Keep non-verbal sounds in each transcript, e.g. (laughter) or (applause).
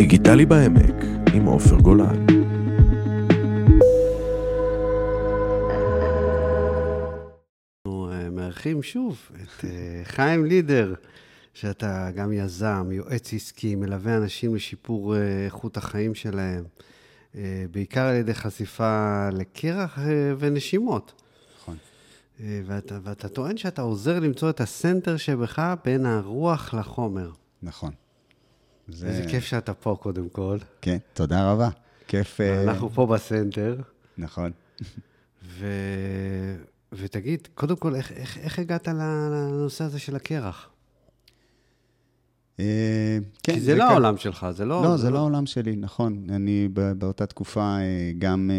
דיגיטלי בעמק עם עופר גולן. אנחנו אה, מארחים שוב את אה, חיים לידר, שאתה גם יזם, יועץ עסקי, מלווה אנשים לשיפור אה, איכות החיים שלהם, בעיקר על ידי חשיפה לקרח ונשימות. נכון. ואתה, ואתה טוען שאתה עוזר למצוא את הסנטר שבך בין הרוח לחומר. נכון. זה... איזה כיף שאתה פה, קודם כל. כן, תודה רבה. כיף... אה, אנחנו פה בסנטר. נכון. ו... ותגיד, קודם כל, איך, איך, איך הגעת לנושא הזה של הקרח? אה, כן. כי זה לא כאן- העולם שלך, זה לא... לא, זה לא העולם שלי, נכון. אני באותה תקופה אה, גם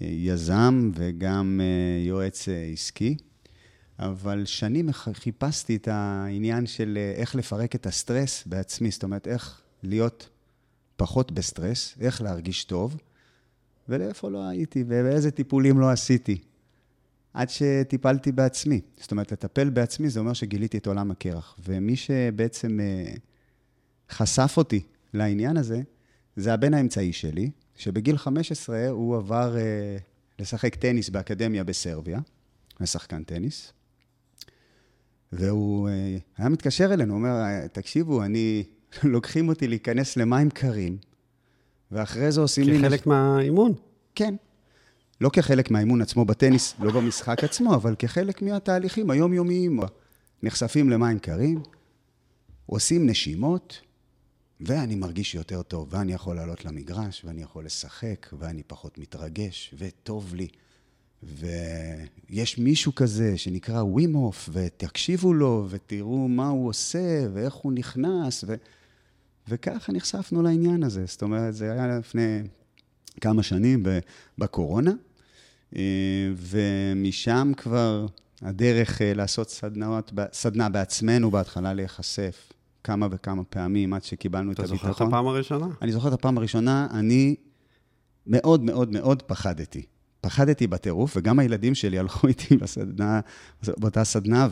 יזם וגם יועץ עסקי, אבל שנים חיפשתי את העניין של אה, איך לפרק את הסטרס בעצמי, זאת אומרת, איך להיות פחות בסטרס, איך להרגיש טוב, ולאיפה לא הייתי ואיזה טיפולים לא עשיתי. עד שטיפלתי בעצמי. זאת אומרת, לטפל בעצמי זה אומר שגיליתי את עולם הקרח. ומי שבעצם אה, חשף אותי לעניין הזה, זה הבן האמצעי שלי, שבגיל 15 הוא עבר אה, לשחק טניס באקדמיה בסרביה, הוא שחקן טניס, והוא אה, היה מתקשר אלינו, אומר, "אה, תקשיבו, אני, (laughs) לוקחים אותי להיכנס למים קרים, ואחרי זה עושים לי... כחלק מהאימון. כן. לא כחלק מהאימון עצמו בטניס, לא במשחק עצמו, אבל כחלק מהתהליכים היומיומיים. נחשפים למים קרים, עושים נשימות, ואני מרגיש יותר טוב, ואני יכול לעלות למגרש, ואני יכול לשחק, ואני פחות מתרגש, וטוב לי. ויש מישהו כזה שנקרא ווימוף, ותקשיבו לו, ותראו מה הוא עושה, ואיך הוא נכנס, ו... וככה נחשפנו לעניין הזה. זאת אומרת, זה היה לפני כמה שנים בקורונה, אה, ומשם כבר הדרך אה, לעשות סדנאות, סדנה בעצמנו בהתחלה להיחשף כמה וכמה פעמים עד שקיבלנו את אתה הביטחון. זוכר את הפעם הראשונה? אני זוכר את הפעם הראשונה, אני מאוד מאוד מאוד פחדתי. פחדתי בטירוף, וגם הילדים שלי הלכו (laughs) איתי בסדנה, באותה סדנה,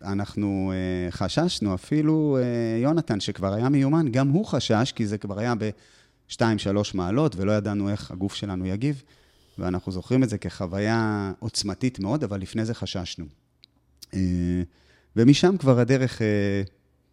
ואנחנו אה, חששנו, אפילו אה, יונתן, שכבר היה מיומן, גם הוא חשש, כי זה כבר היה ב-2-3 מעלות, ולא ידענו איך הגוף שלנו יגיב, ואנחנו זוכרים את זה כחוויה עוצמתית מאוד, אבל לפני זה חששנו. אה, ומשם כבר הדרך,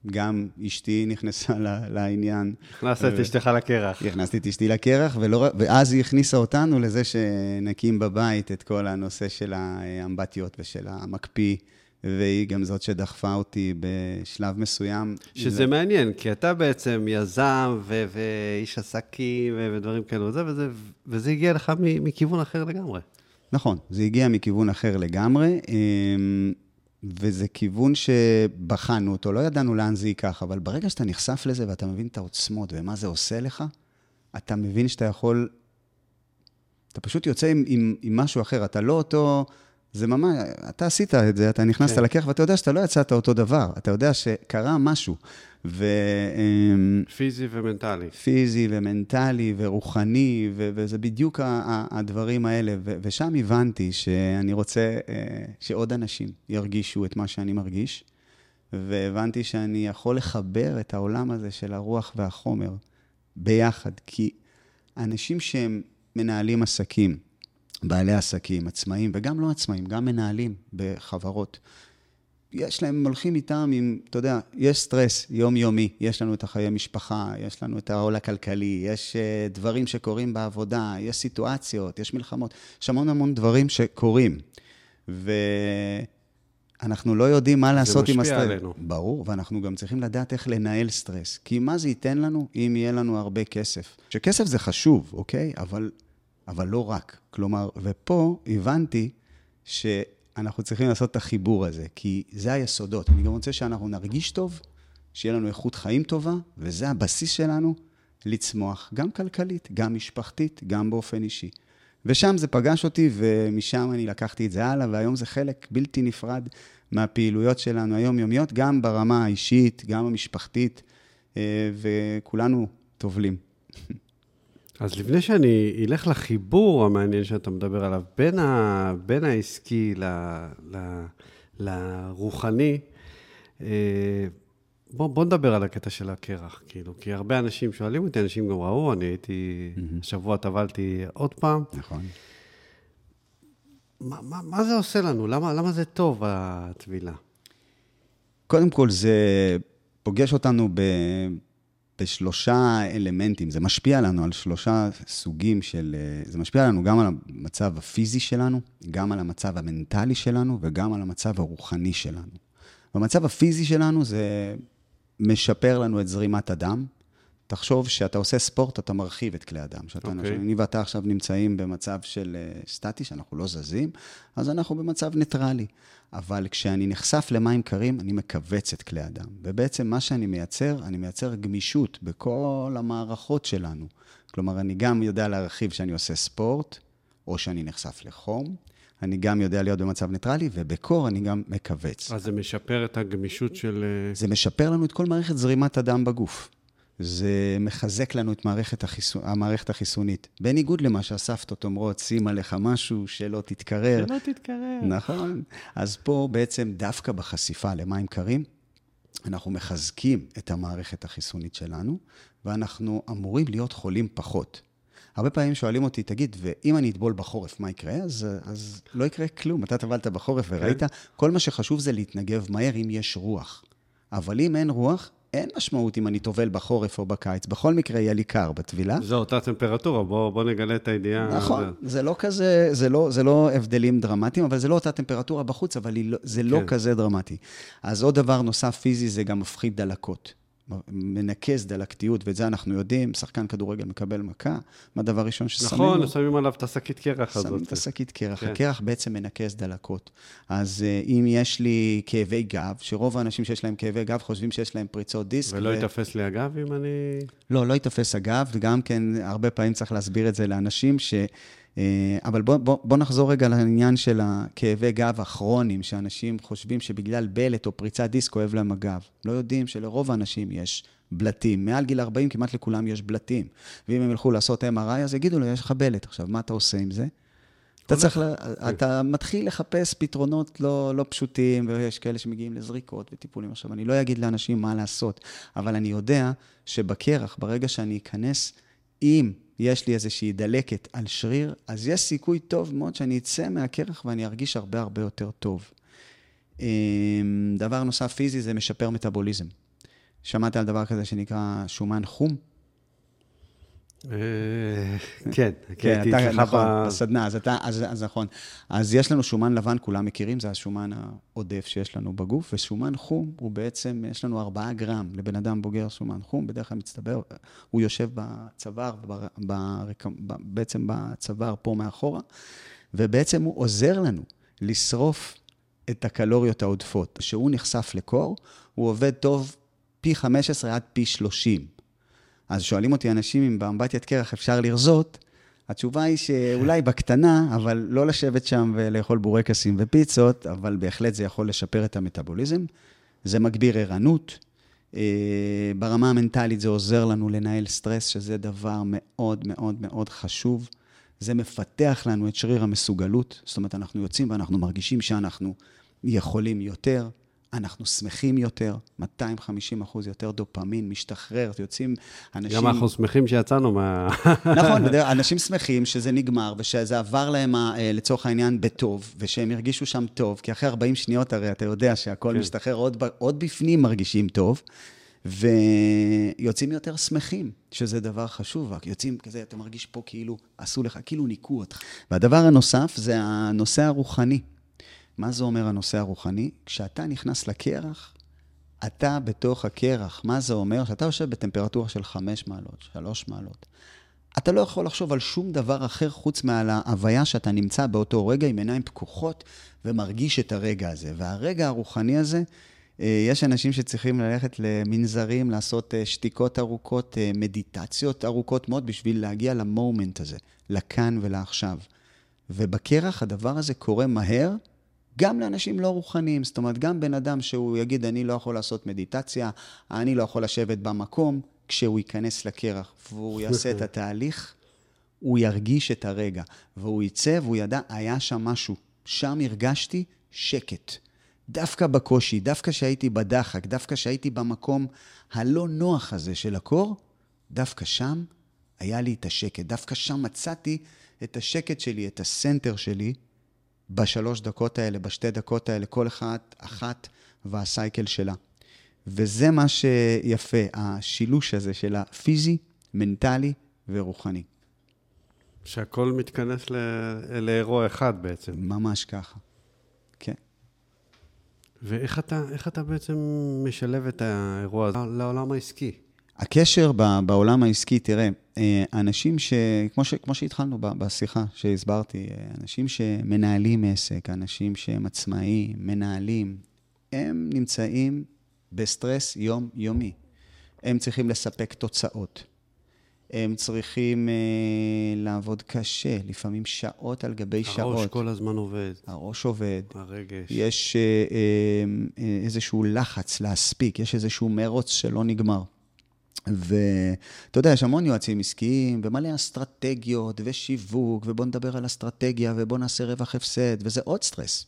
גם אשתי נכנסה לעניין. הכנסת את אשתך לקרח. הכנסתי את אשתי לקרח, ולא, ואז היא הכניסה אותנו לזה שנקים בבית את כל הנושא של האמבטיות ושל המקפיא, והיא גם זאת שדחפה אותי בשלב מסוים. שזה מעניין, כי אתה בעצם יזם ו- ואיש עסקים ו- ודברים כאלו וזה, וזה, וזה הגיע לך מכיוון אחר לגמרי. נכון, זה הגיע מכיוון אחר לגמרי, אמ, וזה כיוון שבחנו אותו, לא ידענו לאן זה ייקח, אבל ברגע שאתה נחשף לזה ואתה מבין את העוצמות ומה זה עושה לך, אתה מבין שאתה יכול... אתה פשוט יוצא עם, עם, עם משהו אחר, אתה לא אותו... זה ממש, אתה עשית את זה, אתה נכנסת כן. לקרח, ואתה יודע שאתה לא יצאת אותו דבר, אתה יודע שקרה משהו. ו... אמ, פיזי ומנטלי. פיזי ומנטלי ורוחני, ו- וזה בדיוק ה- ה- הדברים האלה. ו- ושם הבנתי שאני רוצה אה, שעוד אנשים ירגישו את מה שאני מרגיש, והבנתי שאני יכול לחבר את העולם הזה של הרוח והחומר ביחד, כי אנשים שהם מנהלים עסקים, בעלי עסקים, עצמאים, וגם לא עצמאים, גם מנהלים בחברות, יש להם, הם הולכים איתם עם, אתה יודע, יש סטרס יומיומי, יש לנו את החיי משפחה, יש לנו את העול הכלכלי, יש uh, דברים שקורים בעבודה, יש סיטואציות, יש מלחמות, יש המון המון דברים שקורים. ואנחנו לא יודעים מה לעשות עם משפיע הסטרס. עלינו. ברור, ואנחנו גם צריכים לדעת איך לנהל סטרס. כי מה זה ייתן לנו אם יהיה לנו הרבה כסף? שכסף זה חשוב, אוקיי? אבל, אבל לא רק. כלומר, ופה הבנתי ש... אנחנו צריכים לעשות את החיבור הזה, כי זה היסודות. אני גם רוצה שאנחנו נרגיש טוב, שיהיה לנו איכות חיים טובה, וזה הבסיס שלנו לצמוח, גם כלכלית, גם משפחתית, גם באופן אישי. ושם זה פגש אותי, ומשם אני לקחתי את זה הלאה, והיום זה חלק בלתי נפרד מהפעילויות שלנו היומיומיות, גם ברמה האישית, גם המשפחתית, אה, וכולנו טובלים. (laughs) אז לפני שאני אלך לחיבור המעניין שאתה מדבר עליו, בין, ה, בין העסקי ל, ל, לרוחני, אה, בוא, בוא נדבר על הקטע של הקרח, כאילו, כי הרבה אנשים שואלים אותי, אנשים גם ראו, אני הייתי, השבוע טבלתי עוד פעם. נכון. מה, מה, מה זה עושה לנו? למה, למה זה טוב, הטבילה? קודם כל, זה פוגש אותנו ב... בשלושה אלמנטים. זה משפיע לנו על שלושה סוגים של... זה משפיע לנו גם על המצב הפיזי שלנו, גם על המצב המנטלי שלנו וגם על המצב הרוחני שלנו. במצב הפיזי שלנו זה משפר לנו את זרימת הדם. תחשוב שאתה עושה ספורט, אתה מרחיב את כלי הדם. שאתה, אוקיי. אני ואתה עכשיו נמצאים במצב של אה, סטטי, שאנחנו לא זזים, אז אנחנו במצב ניטרלי. אבל כשאני נחשף למים קרים, אני מכווץ את כלי הדם. ובעצם מה שאני מייצר, אני מייצר גמישות בכל המערכות שלנו. כלומר, אני גם יודע להרחיב שאני עושה ספורט, או שאני נחשף לחום, אני גם יודע להיות במצב ניטרלי, ובקור אני גם מכווץ. אז זה משפר את הגמישות של... אה, זה משפר לנו את כל מערכת זרימת הדם בגוף. זה מחזק לנו את מערכת החיסון, המערכת החיסונית. בניגוד למה שהסבתות אומרות, שים עליך משהו שלא תתקרר. שלא תתקרר. נכון. אז פה בעצם דווקא בחשיפה למים קרים, אנחנו מחזקים את המערכת החיסונית שלנו, ואנחנו אמורים להיות חולים פחות. הרבה פעמים שואלים אותי, תגיד, ואם אני אטבול בחורף, מה יקרה? אז, אז לא יקרה כלום. אתה טבלת בחורף וראית, כל מה שחשוב זה להתנגב מהר אם יש רוח. אבל אם אין רוח, אין משמעות אם אני טובל בחורף או בקיץ. בכל מקרה יהיה לי קר בטבילה. זו אותה טמפרטורה, בוא, בוא נגלה את הידיעה. נכון, זה לא כזה, זה לא, זה לא הבדלים דרמטיים, אבל זה לא אותה טמפרטורה בחוץ, אבל לא, זה לא כן. כזה דרמטי. אז עוד דבר נוסף פיזי, זה גם מפחית דלקות. מנקז דלקתיות, ואת זה אנחנו יודעים, שחקן כדורגל מקבל מכה, מה הדבר ראשון ששמים נכון, לו? שמים עליו את השקית קרח הזאת. שמים את השקית קרח. כן. הקרח בעצם מנקז דלקות. אז אה, אם יש לי כאבי גב, שרוב האנשים שיש להם כאבי גב חושבים שיש להם פריצות דיסק. ולא ו- ייתפס לי הגב אם אני... לא, לא ייתפס הגב, וגם כן, הרבה פעמים צריך להסביר את זה לאנשים ש... אה, אבל בוא, בוא, בוא נחזור רגע לעניין של הכאבי גב הכרוניים, שאנשים חושבים שבגלל בלט או פריצת דיסק כואב להם הגב. לא יודעים שלרוב האנשים יש בלטים. מעל גיל 40 כמעט לכולם יש בלטים. ואם הם ילכו לעשות MRI, אז יגידו לו, יש לך בלט. עכשיו, מה אתה עושה עם זה? אתה צריך. אתה מתחיל לחפש פתרונות לא, לא פשוטים, ויש כאלה שמגיעים לזריקות וטיפולים. עכשיו, אני לא אגיד לאנשים מה לעשות, אבל אני יודע שבקרח, ברגע שאני אכנס, אם יש לי איזושהי דלקת על שריר, אז יש סיכוי טוב מאוד שאני אצא מהקרח ואני ארגיש הרבה הרבה יותר טוב. אמ, דבר נוסף פיזי זה משפר מטאבוליזם. שמעת על דבר כזה שנקרא שומן חום? אה, כן, כן, הייתי אתה, אצלך נכון, ב- בסדנה, אז, אתה, אז, אז נכון. אז יש לנו שומן לבן, כולם מכירים, זה השומן העודף שיש לנו בגוף, ושומן חום הוא בעצם, יש לנו 4 גרם לבן אדם בוגר שומן חום, בדרך כלל מצטבר, הוא יושב בצוואר, בעצם בצוואר פה מאחורה, ובעצם הוא עוזר לנו לשרוף את הקלוריות העודפות. כשהוא נחשף לקור, הוא עובד טוב פי 15 עד פי 30. אז שואלים אותי אנשים אם באמבטיית קרח אפשר לרזות, התשובה היא שאולי בקטנה, אבל לא לשבת שם ולאכול בורקסים ופיצות, אבל בהחלט זה יכול לשפר את המטאבוליזם. זה מגביר ערנות. אה, ברמה המנטלית זה עוזר לנו לנהל סטרס, שזה דבר מאוד מאוד מאוד חשוב. זה מפתח לנו את שריר המסוגלות. זאת אומרת, אנחנו יוצאים ואנחנו מרגישים שאנחנו יכולים יותר, אנחנו שמחים יותר, 250 אחוז יותר דופמין משתחרר, יוצאים אנשים... גם אנחנו שמחים שיצאנו מה... נכון, אנשים שמחים שזה נגמר ושזה עבר להם, אה, לצורך העניין, בטוב, ושהם הרגישו שם טוב, כי אחרי 40 שניות הרי אתה יודע שהכל כן. משתחרר, עוד, עוד בפנים מרגישים טוב, ויוצאים יותר שמחים, שזה דבר חשוב, רק יוצאים כזה, אתה מרגיש פה כאילו עשו לך, כאילו ניקו אותך. והדבר הנוסף זה הנושא הרוחני. מה זה אומר הנושא הרוחני? כשאתה נכנס לקרח, אתה בתוך הקרח. מה זה אומר? שאתה יושב בטמפרטורה של 5 מעלות, 3 מעלות. אתה לא יכול לחשוב על שום דבר אחר חוץ מעל ההוויה שאתה נמצא באותו רגע עם עיניים פקוחות ומרגיש את הרגע הזה. והרגע הרוחני הזה, אה, יש אנשים שצריכים ללכת למנזרים, לעשות אה, שתיקות ארוכות, אה, מדיטציות ארוכות מאוד בשביל להגיע למומנט הזה, לכאן ולעכשיו. ובקרח הדבר הזה קורה מהר, גם לאנשים לא רוחניים. זאת אומרת, גם בן אדם שהוא יגיד, אני לא יכול לעשות מדיטציה, אני לא יכול לשבת במקום, כשהוא ייכנס לקרח והוא יעשה את (laughs) התהליך, הוא ירגיש את הרגע. והוא יצא והוא ידע, היה שם משהו. שם הרגשתי שקט. דווקא בקושי, דווקא שהייתי בדחק, דווקא שהייתי במקום הלא נוח הזה של הקור, דווקא שם היה לי את השקט. דווקא שם מצאתי את השקט שלי, את הסנטר שלי, בשלוש דקות האלה, בשתי דקות האלה, כל אחת, אחת והסייקל שלה. וזה מה שיפה, השילוש הזה של הפיזי, מנטלי ורוחני. שהכל מתכנס ל... לאירוע אחד בעצם. ממש ככה. כן. ואיך אתה, אתה בעצם משלב את האירוע הזה לעולם העסקי? הקשר בעולם העסקי, תראה, אה, אנשים ש... כמו, ש... כמו שהתחלנו בשיחה שהסברתי, אה, אנשים שמנהלים עסק, אנשים שהם עצמאיים, מנהלים, הם נמצאים בסטרס יומיומי. הם צריכים לספק תוצאות. הם צריכים אה, לעבוד קשה, לפעמים שעות על גבי הראש שעות. הראש כל הזמן עובד. הראש עובד. הרגש. יש אה, אה, אה, איזשהו לחץ להספיק, יש איזשהו מרוץ שלא נגמר. ואתה יודע, יש המון יועצים עסקיים, ומלא אסטרטגיות, ושיווק, ובוא נדבר על אסטרטגיה, ובוא נעשה רווח הפסד, וזה עוד סטרס.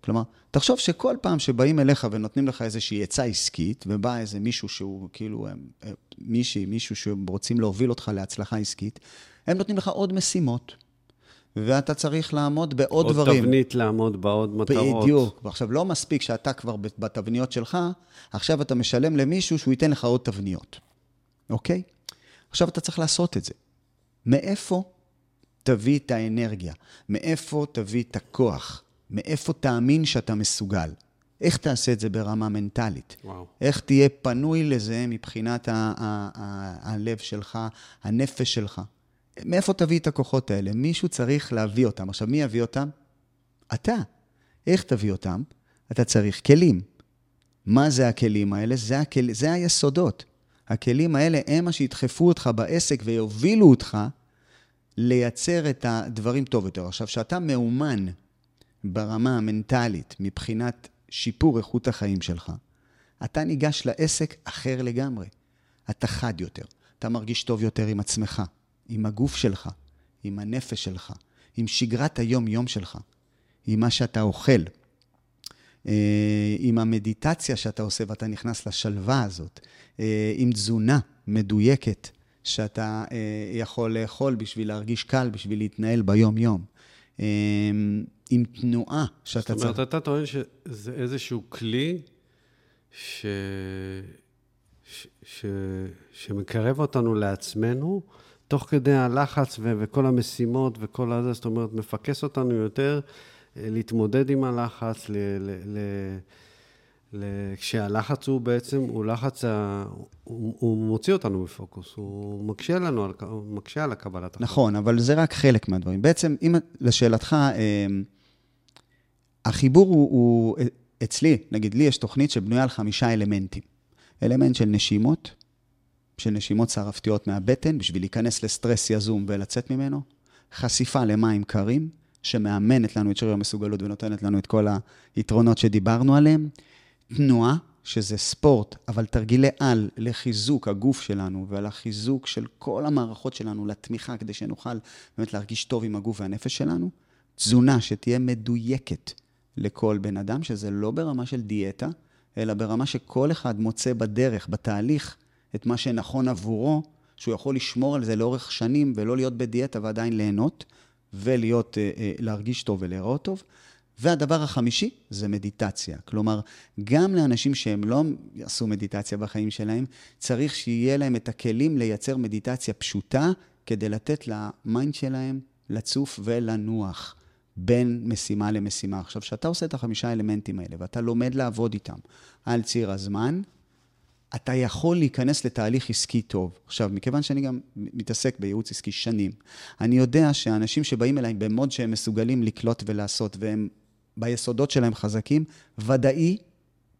כלומר, תחשוב שכל פעם שבאים אליך ונותנים לך איזושהי עצה עסקית, ובא איזה מישהו שהוא כאילו, אה, מישהי, מישהו שרוצים להוביל אותך להצלחה עסקית, הם נותנים לך עוד משימות. ואתה צריך לעמוד בעוד עוד דברים. עוד תבנית לעמוד בעוד מטרות. בדיוק. ועכשיו, לא מספיק שאתה כבר בתבניות שלך, עכשיו אתה משלם למישהו שהוא ייתן לך עוד תבניות. אוקיי? עכשיו אתה צריך לעשות את זה. מאיפה תביא את האנרגיה? מאיפה תביא את הכוח? מאיפה תאמין שאתה מסוגל? איך תעשה את זה ברמה מנטלית? וואו. איך תהיה פנוי לזה מבחינת ה- ה- ה- הלב שלך, הנפש שלך? מאיפה תביא את הכוחות האלה? מישהו צריך להביא אותם. עכשיו, מי יביא אותם? אתה. איך תביא אותם? אתה צריך כלים. מה זה הכלים האלה? זה, הכל... זה היסודות. הכלים האלה הם מה שידחפו אותך בעסק ויובילו אותך לייצר את הדברים טוב יותר. עכשיו, כשאתה מאומן ברמה המנטלית מבחינת שיפור איכות החיים שלך, אתה ניגש לעסק אחר לגמרי. אתה חד יותר, אתה מרגיש טוב יותר עם עצמך, עם הגוף שלך, עם הנפש שלך, עם שגרת היום-יום שלך, עם מה שאתה אוכל, עם המדיטציה שאתה עושה ואתה נכנס לשלווה הזאת, אה, עם תזונה מדויקת שאתה אה, יכול לאכול בשביל להרגיש קל, בשביל להתנהל ביום-יום. עם תנועה שאתה צריך... זאת אומרת, צריך... אתה טוען שזה איזשהו כלי ש... ש... ש... שמקרב אותנו לעצמנו, תוך כדי הלחץ ו... וכל המשימות וכל הזה, זאת אומרת, מפקס אותנו יותר להתמודד עם הלחץ, ל... ל... ל... כשהלחץ הוא בעצם, הוא לחץ, ה... הוא, הוא מוציא אותנו מפוקוס, הוא מקשה לנו, על, הוא מקשה על הקבלת החלטות. נכון, אבל זה רק חלק מהדברים. בעצם, אם לשאלתך, אמ, החיבור הוא, הוא, אצלי, נגיד לי יש תוכנית שבנויה על חמישה אלמנטים. אלמנט של נשימות, של נשימות שרפתיות מהבטן, בשביל להיכנס לסטרס יזום ולצאת ממנו, חשיפה למים קרים, שמאמנת לנו את שריר המסוגלות ונותנת לנו את כל היתרונות שדיברנו עליהם, תנועה, שזה ספורט, אבל תרגילי על לחיזוק הגוף שלנו ועל החיזוק של כל המערכות שלנו לתמיכה, כדי שנוכל באמת להרגיש טוב עם הגוף והנפש שלנו, תזונה שתהיה מדויקת לכל בן אדם, שזה לא ברמה של דיאטה, אלא ברמה שכל אחד מוצא בדרך, בתהליך, את מה שנכון עבורו, שהוא יכול לשמור על זה לאורך שנים ולא להיות בדיאטה ועדיין ליהנות, ולהיות, אה, אה, להרגיש טוב ולהיראות טוב. והדבר החמישי זה מדיטציה. כלומר, גם לאנשים שהם לא עשו מדיטציה בחיים שלהם, צריך שיהיה להם את הכלים לייצר מדיטציה פשוטה, כדי לתת ל mind שלהם לצוף ולנוח בין משימה למשימה. עכשיו, כשאתה עושה את החמישה אלמנטים האלה ואתה לומד לעבוד איתם על ציר הזמן, אתה יכול להיכנס לתהליך עסקי טוב. עכשיו, מכיוון שאני גם מתעסק בייעוץ עסקי שנים, אני יודע שאנשים שבאים אליי ב mode שהם מסוגלים לקלוט ולעשות, והם ביסודות שלהם חזקים, ודאי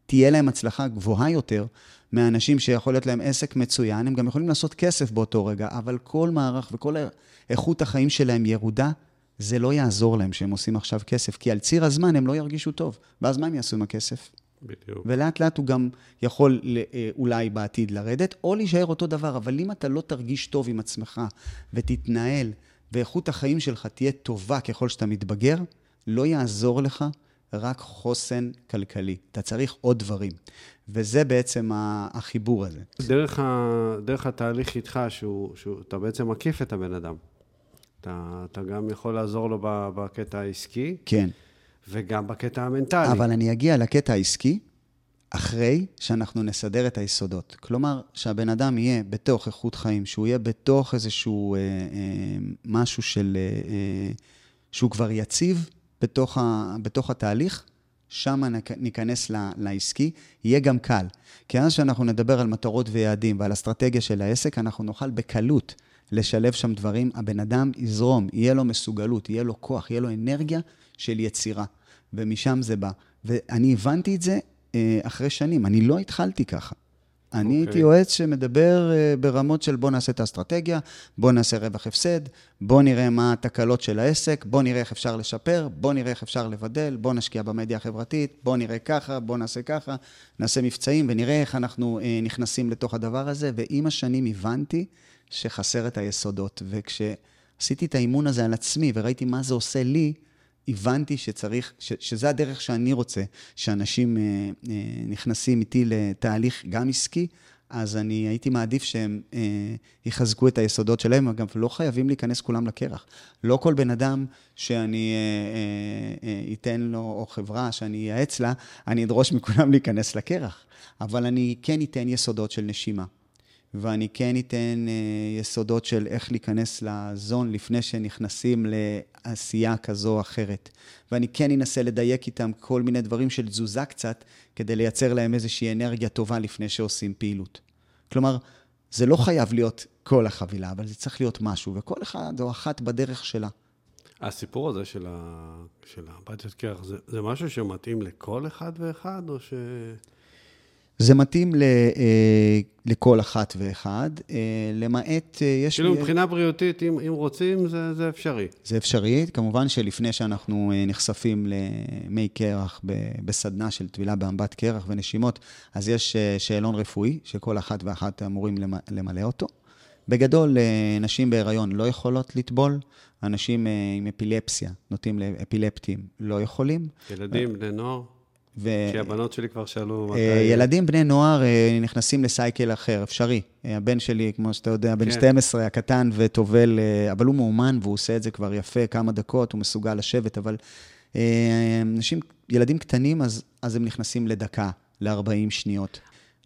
תהיה להם הצלחה גבוהה יותר מאנשים שיכול להיות להם עסק מצוין, הם גם יכולים לעשות כסף באותו רגע, אבל כל מערך וכל איכות החיים שלהם ירודה, זה לא יעזור להם שהם עושים עכשיו כסף, כי על ציר הזמן הם לא ירגישו טוב, ואז מה הם יעשו עם הכסף? בדיוק. ולאט לאט הוא גם יכול אה, אולי בעתיד לרדת, או להישאר אותו דבר, אבל אם אתה לא תרגיש טוב עם עצמך ותתנהל, ואיכות החיים שלך תהיה טובה ככל שאתה מתבגר, לא יעזור לך רק חוסן כלכלי. אתה צריך עוד דברים. וזה בעצם החיבור הזה. דרך, ה, דרך התהליך איתך, שהוא, שהוא, אתה בעצם מקיף את הבן אדם. אתה, אתה גם יכול לעזור לו בקטע העסקי. כן. וגם בקטע המנטלי. אבל אני אגיע לקטע העסקי אחרי שאנחנו נסדר את היסודות. כלומר, שהבן אדם יהיה בתוך איכות חיים, שהוא יהיה בתוך איזשהו אה, אה, משהו של... אה, אה, שהוא כבר יציב בתוך, ה, בתוך התהליך, שם ניכנס לעסקי, יהיה גם קל. כי אז שאנחנו נדבר על מטרות ויעדים ועל אסטרטגיה של העסק, אנחנו נוכל בקלות לשלב שם דברים, הבן אדם יזרום, יהיה לו מסוגלות, יהיה לו כוח, יהיה לו אנרגיה של יצירה. ומשם זה בא. ואני הבנתי את זה אה, אחרי שנים, אני לא התחלתי ככה. אני okay. הייתי אוקיי. יועץ שמדבר אה, ברמות של בוא נעשה את האסטרטגיה, בוא נעשה רווח הפסד, בוא נראה מה התקלות של העסק, בוא נראה איך אפשר לשפר, בוא נראה איך אפשר לבדל, בוא נשקיע במדיה החברתית, בוא נראה ככה, בוא נעשה ככה, נעשה מבצעים ונראה איך אנחנו אה, נכנסים לתוך הדבר הזה. ועם השנים הבנתי שחסר את היסודות. וכשעשיתי את האימון הזה על עצמי וראיתי מה זה עושה לי, הבנתי שצריך, ש, שזה הדרך שאני רוצה, שאנשים אה, אה, נכנסים איתי לתהליך גם עסקי, אז אני הייתי מעדיף שהם אה, יחזקו את היסודות שלהם, אגב, לא חייבים להיכנס כולם לקרח. לא כל בן אדם שאני אה, אה, אה, אתן לו, או חברה שאני אייעץ לה, אני אדרוש מכולם להיכנס לקרח. אבל אני כן אתן יסודות של נשימה. ואני כן אתן אה, יסודות של איך להיכנס לזון לפני שנכנסים לעשייה כזו או אחרת. ואני כן אנסה לדייק איתם כל מיני דברים של תזוזה קצת, כדי לייצר להם איזושהי אנרגיה טובה לפני שעושים פעילות. כלומר, זה לא חייב להיות כל החבילה, אבל זה צריך להיות משהו, וכל אחד או אחת בדרך שלה. הסיפור הזה של, ה... של הבתיות קרח, זה, זה משהו שמתאים לכל אחד ואחד, או ש... זה מתאים ל, אה, לכל אחת ואחד, אה, למעט, אה, יש... כאילו מבחינה בריאותית, אם, אם רוצים, זה, זה אפשרי. זה אפשרי. כמובן שלפני שאנחנו נחשפים למי קרח בסדנה של טבילה באמבט קרח ונשימות, אז יש שאלון רפואי שכל אחת ואחת אמורים למלא אותו. בגדול, נשים בהיריון לא יכולות לטבול, אנשים עם אפילפסיה, נוטים לאפילפטים, לא יכולים. ילדים, בני נוער? ו... כי הבנות שלי כבר שאלו מתי... אה, ילדים, בני נוער, אה, נכנסים לסייקל אחר, אפשרי. אה, הבן שלי, כמו שאתה יודע, בן כן. 12, הקטן וטובל, אבל הוא מאומן והוא עושה את זה כבר יפה, כמה דקות, הוא מסוגל לשבת, אבל אנשים, ילדים קטנים, אז, אז הם נכנסים לדקה, ל-40 שניות.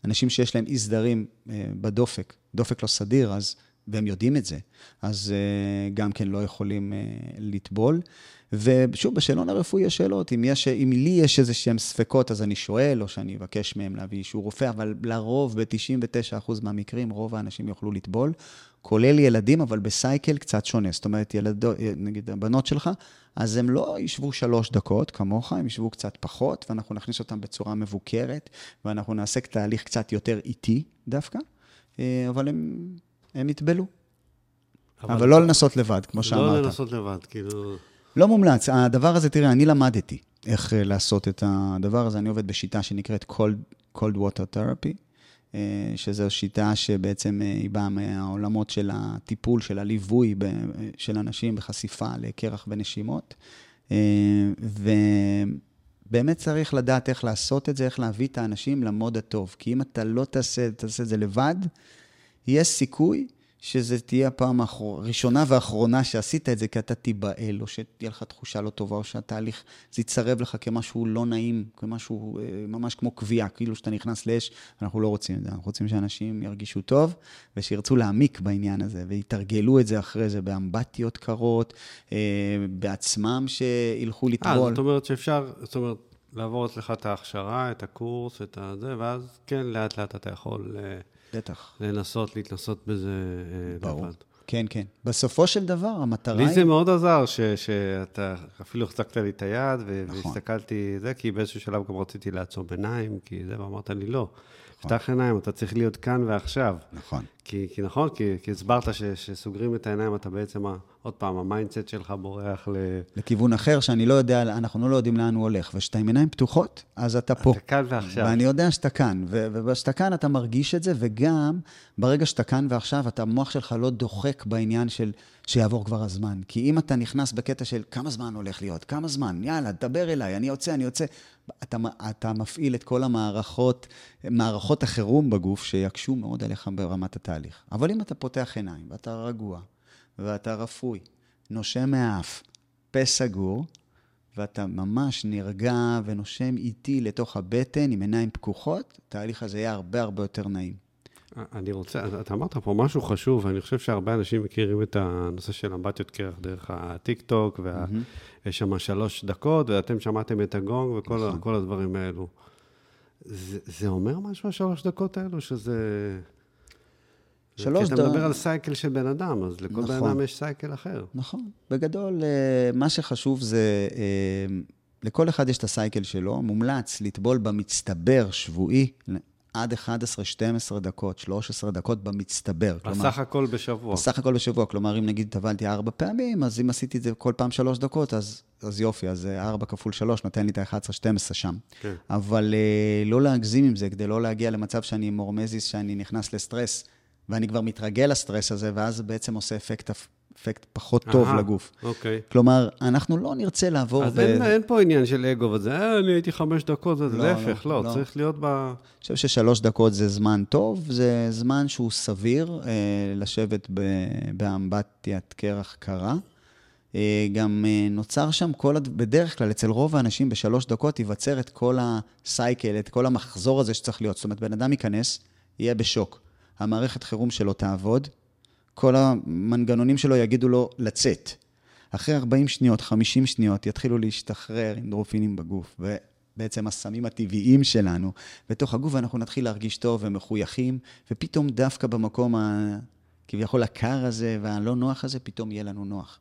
אנשים שיש להם אי סדרים בדופק, דופק לא סדיר, אז, והם יודעים את זה, אז גם כן לא יכולים לטבול. ושוב, בשאלון הרפואי יש שאלות. אם, יש, אם לי יש איזה שהם ספקות, אז אני שואל, או שאני אבקש מהם להביא אישור רופא, אבל לרוב, ב-99% מהמקרים, רוב האנשים יוכלו לטבול, כולל ילדים, אבל בסייקל קצת שונה. זאת אומרת, ילדו, נגיד הבנות שלך, אז הם לא ישבו שלוש דקות כמוך, הם ישבו קצת פחות, ואנחנו נכניס אותם בצורה מבוקרת, ואנחנו נעשה תהליך קצת יותר איטי דווקא, אה, אבל הם, הם יטבלו. אבל, אבל לא לנסות לבד, כמו לא שאמרת. לא לנסות לבד, כאילו... לא מומלץ. הדבר הזה, תראה, אני למדתי איך אה, לעשות את הדבר הזה. אני עובד בשיטה שנקראת cold, cold water therapy, אה, שזו שיטה שבעצם אה, היא באה מהעולמות של הטיפול, של הליווי של אנשים בחשיפה לקרח ונשימות. ובאמת צריך לדעת איך לעשות את זה, איך להביא את האנשים למוד הטוב. כי אם אתה לא תעשה, תעשה את זה לבד, יש סיכוי שזה תהיה הפעם הראשונה והאחרונה שעשית את זה, כי אתה תיבהל, או שתהיה לך תחושה לא טובה, או שהתהליך, זה יצרב לך כמשהו לא נעים, כמשהו אה, ממש כמו קביעה, כאילו שאתה נכנס לאש, אנחנו לא רוצים את זה, אנחנו רוצים שאנשים ירגישו טוב, ושירצו להעמיק בעניין הזה, ויתרגלו את זה אחרי זה באמבטיות קרות, אה, בעצמם שילכו לטבול. אה, זאת אומרת שאפשר, זאת אומרת, לעבור אצלך את ההכשרה, את הקורס, את הזה, ואז כן, לאט לאט אתה יכול... בטח. לנסות להתנסות בזה אה, ברור. לבד. כן, כן. בסופו של דבר, המטרה לי היא... לי זה מאוד עזר, ש, שאתה אפילו החזקת לי את היד, ו- נכון. והסתכלתי, זה, כי באיזשהו שלב גם רציתי לעצום עיניים, כי זה, ואמרת לי, לא, נכון. פתח עיניים, אתה צריך להיות כאן ועכשיו. נכון. כי, כי נכון, כי, כי הסברת ש, שסוגרים את העיניים, אתה בעצם, עוד פעם, ה mindset שלך בורח ל... לכיוון אחר, שאני לא יודע, אנחנו לא יודעים לאן הוא הולך. וכשאתה עם עיניים פתוחות, אז אתה פה. אתה כאן ועכשיו. ואני יודע שאתה כאן, וכשאתה כאן אתה מרגיש את זה, וגם ברגע שאתה כאן ועכשיו, אתה, המוח שלך לא דוחק בעניין של שיעבור כבר הזמן. כי אם אתה נכנס בקטע של כמה זמן הולך להיות, כמה זמן, יאללה, דבר אליי, אני יוצא, אני יוצא, אתה, אתה מפעיל את כל המערכות, מערכות החירום בגוף, שיקשו מאוד עליך ברמת התהליך. אבל אם אתה פותח עיניים, ואתה רגוע, ואתה רפוי, נושם מהאף, פה סגור, ואתה ממש נרגע ונושם איטי לתוך הבטן עם עיניים פקוחות, התהליך הזה יהיה הרבה הרבה יותר נעים. אני רוצה, אתה אמרת פה משהו חשוב, ואני חושב שהרבה אנשים מכירים את הנושא של אמבטיות קרח דרך הטיק-טוק, ויש שם שלוש דקות, ואתם שמעתם את הגונג וכל נכון. הדברים האלו. זה, זה אומר משהו, השלוש דקות האלו, שזה... שלוש דקות. מדבר על סייקל של בן אדם, אז לכל בן נכון. אדם יש סייקל אחר. נכון. בגדול, אה, מה שחשוב זה, אה, לכל אחד יש את הסייקל שלו, מומלץ לטבול במצטבר שבועי עד 11-12 דקות, 13 דקות במצטבר. כלומר, בסך הכל בשבוע. בסך הכל בשבוע, כלומר, אם נגיד טבלתי ארבע פעמים, אז אם עשיתי את זה כל פעם שלוש דקות, אז, אז יופי, אז אה, ארבע כפול שלוש נותן לי את ה-11-12 שם. כן. אבל אה, לא להגזים עם זה, כדי לא להגיע למצב שאני עם הורמזיס, שאני נכנס לסטרס, ואני כבר מתרגל לסטרס הזה, ואז זה בעצם עושה אפקט, אפקט פחות טוב אהה, לגוף. אוקיי. כלומר, אנחנו לא נרצה לעבור... אז ב- אין, אין פה עניין של אגו וזה, אה, אני הייתי חמש דקות, זה לא, להפך, לא, לא, לא. צריך להיות ב... אני חושב ששלוש דקות זה זמן טוב, זה זמן שהוא סביר אה, לשבת ב- באמבטיית קרח קרה. אה, גם אה, נוצר שם כל, הד... בדרך כלל, אצל רוב האנשים בשלוש דקות ייווצר את כל הסייקל, את כל המחזור הזה שצריך להיות. זאת אומרת, בן אדם ייכנס, יהיה בשוק. המערכת חירום שלו תעבוד, כל המנגנונים שלו יגידו לו לצאת. אחרי 40 שניות, 50 שניות, יתחילו להשתחרר אנדרופינים בגוף, ובעצם הסמים הטבעיים שלנו בתוך הגוף, ואנחנו נתחיל להרגיש טוב ומחויכים, ופתאום דווקא במקום הכביכול הקר הזה והלא נוח הזה, פתאום יהיה לנו נוח.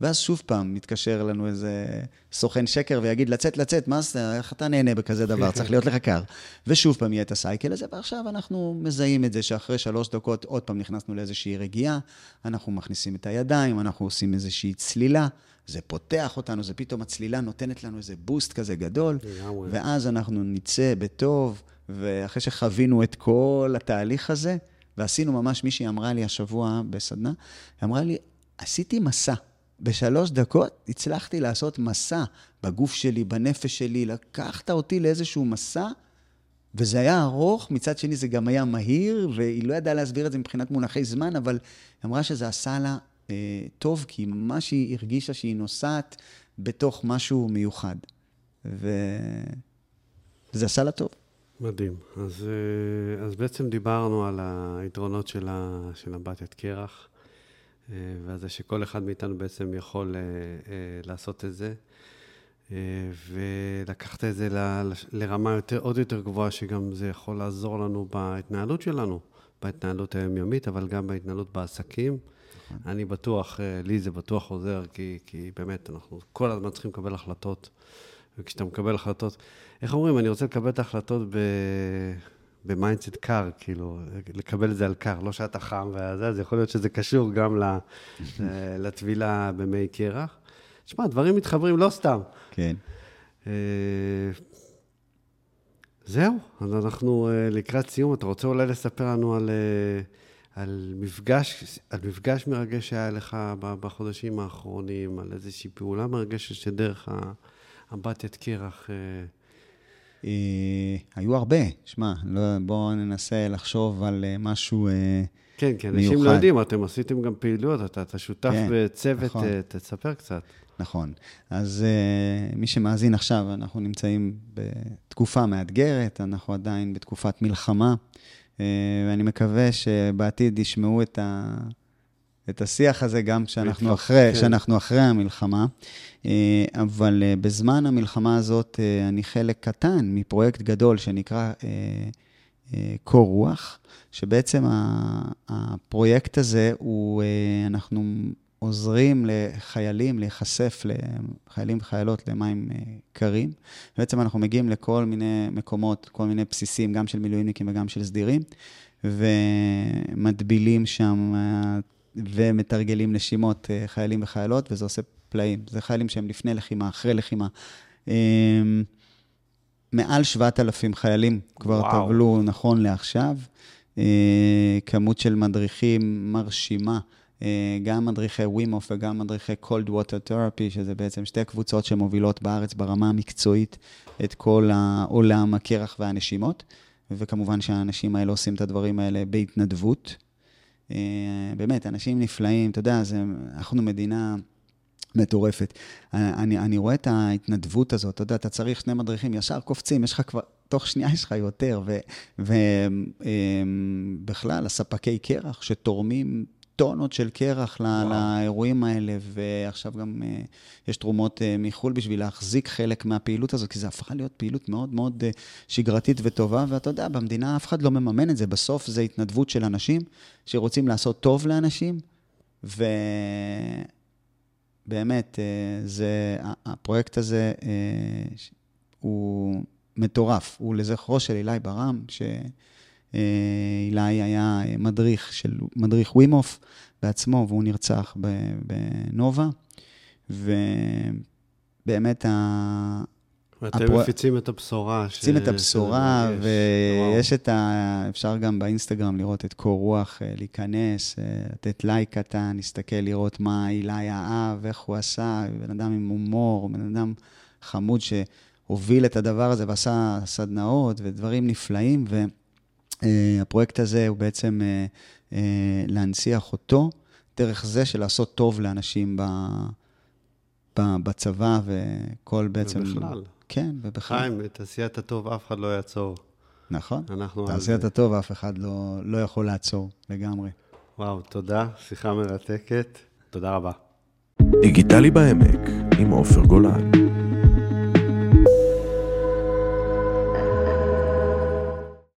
ואז שוב פעם מתקשר לנו איזה סוכן שקר ויגיד, לצאת, לצאת, מה זה, איך אתה נהנה בכזה דבר? (laughs) צריך להיות לך קר. ושוב פעם יהיה את הסייקל הזה, ועכשיו אנחנו מזהים את זה שאחרי שלוש דקות עוד פעם נכנסנו לאיזושהי רגיעה, אנחנו מכניסים את הידיים, אנחנו עושים איזושהי צלילה, זה פותח אותנו, זה פתאום הצלילה נותנת לנו איזה בוסט כזה גדול. ואז אנחנו נצא בטוב, ואחרי שחווינו את כל התהליך הזה, ועשינו ממש, מישהי אמרה לי השבוע בסדנה, היא אמרה לי, עשיתי מסע. בשלוש דקות הצלחתי לעשות מסע בגוף שלי, בנפש שלי, לקחת אותי לאיזשהו מסע, וזה היה ארוך, מצד שני זה גם היה מהיר, והיא לא ידעה להסביר את זה מבחינת מונחי זמן, אבל היא אמרה שזה עשה לה אה, טוב, כי ממש היא הרגישה שהיא נוסעת בתוך משהו מיוחד. וזה עשה לה טוב. מדהים. אז, אה, אז בעצם דיברנו על היתרונות של, ה, של אמבטיית קרח, אה, ועל זה שכל אחד מאיתנו בעצם יכול אה, אה, לעשות את זה, ולקחת את זה ל- לרמה יותר, עוד יותר גבוהה, שגם זה יכול לעזור לנו בהתנהלות שלנו, בהתנהלות היומיומית, אבל גם בהתנהלות בעסקים. אני בטוח, לי זה בטוח עוזר, כי, כי באמת, אנחנו כל הזמן צריכים לקבל החלטות. וכשאתה מקבל החלטות, איך אומרים, אני רוצה לקבל את ההחלטות ב... ב mindset קר, כאילו, לקבל את זה על קר, לא שאתה חם וזה, אז יכול להיות שזה קשור גם ל- (laughs) לטבילה במי קרח. תשמע, דברים מתחברים לא סתם. כן. אה, זהו, אז אנחנו אה, לקראת סיום. אתה רוצה אולי לספר לנו על, אה, על, מפגש, על מפגש מרגש שהיה לך בחודשים האחרונים, על איזושהי פעולה מרגשת שדרך האמבטיית קרח... אה, היו הרבה, שמע, לא, בואו ננסה לחשוב על אה, משהו... אה, כן, כי אנשים מיוחד. לא יודעים, אתם עשיתם גם פעילויות, אתה, אתה שותף כן, בצוות, נכון. תספר קצת. נכון. אז uh, מי שמאזין עכשיו, אנחנו נמצאים בתקופה מאתגרת, אנחנו עדיין בתקופת מלחמה, uh, ואני מקווה שבעתיד ישמעו את, ה, את השיח הזה גם כשאנחנו אחרי, כן. אחרי המלחמה. Uh, אבל uh, בזמן המלחמה הזאת uh, אני חלק קטן מפרויקט גדול שנקרא קור רוח, שבעצם הפרויקט הזה הוא, אנחנו עוזרים לחיילים להיחשף, לחיילים וחיילות, למים אה, קרים. בעצם אנחנו מגיעים לכל מיני מקומות, כל מיני בסיסים, גם של מילואימניקים וגם של סדירים, ומטבילים שם אה, ומתרגלים נשימות אה, חיילים וחיילות, וזה עושה פלאים. זה חיילים שהם לפני לחימה, אחרי לחימה. אמ, מעל 7,000 חיילים כבר וואו. טבלו נכון לעכשיו. אה, כמות של מדריכים מרשימה. אה, גם מדריכי ווימוף וגם מדריכי cold water therapy, שזה בעצם שתי קבוצות שמובילות בארץ ברמה המקצועית את כל העולם הקרח והנשימות. וכמובן שהאנשים האלה עושים את הדברים האלה בהתנדבות. אה, באמת, אנשים נפלאים, אתה יודע, זה, אנחנו מדינה מטורפת. אני, אני רואה את ההתנדבות הזאת, אתה יודע, אתה צריך שני מדריכים, ישר קופצים, יש לך כבר, תוך שנייה יש לך יותר, ובכלל, הספקי קרח שתורמים טונות של קרח וואו. לאירועים האלה, ועכשיו גם uh, יש תרומות uh, מחו"ל בשביל להחזיק חלק מהפעילות הזאת, כי זה הפכה להיות פעילות מאוד מאוד uh, שגרתית וטובה, ואתה יודע, במדינה אף אחד לא מממן את זה, בסוף זה התנדבות של אנשים שרוצים לעשות טוב לאנשים, ובאמת, uh, זה, הפרויקט הזה uh, הוא מטורף, הוא לזכרו של אילי ברם, ש... אילי היה מדריך של, מדריך ווימוף בעצמו, והוא נרצח בנובה, ובאמת ה... ואתם הפרו... מפיצים את הבשורה. מפיצים ש... את הבשורה, ויש את ה... אפשר גם באינסטגרם לראות את קור רוח, אה, להיכנס, אה, לתת לייק קטן, להסתכל, לראות מה אילי אהב, איך הוא עשה, בן אדם עם הומור, בן אדם חמוד שהוביל את הדבר הזה ועשה סדנאות ודברים נפלאים, ו... אה, הפרויקט הזה הוא בעצם אה, אה, להנציח אותו דרך זה של לעשות טוב לאנשים בצבא וכל בעצם... ובכלל. כן, ובכלל. חיים, את עשיית הטוב אף אחד לא יעצור. נכון. אנחנו... תעשיית הטוב אף אחד לא, לא יכול לעצור לגמרי. וואו, תודה, שיחה מרתקת. תודה רבה. דיגיטלי בעמק עם עופר גולן.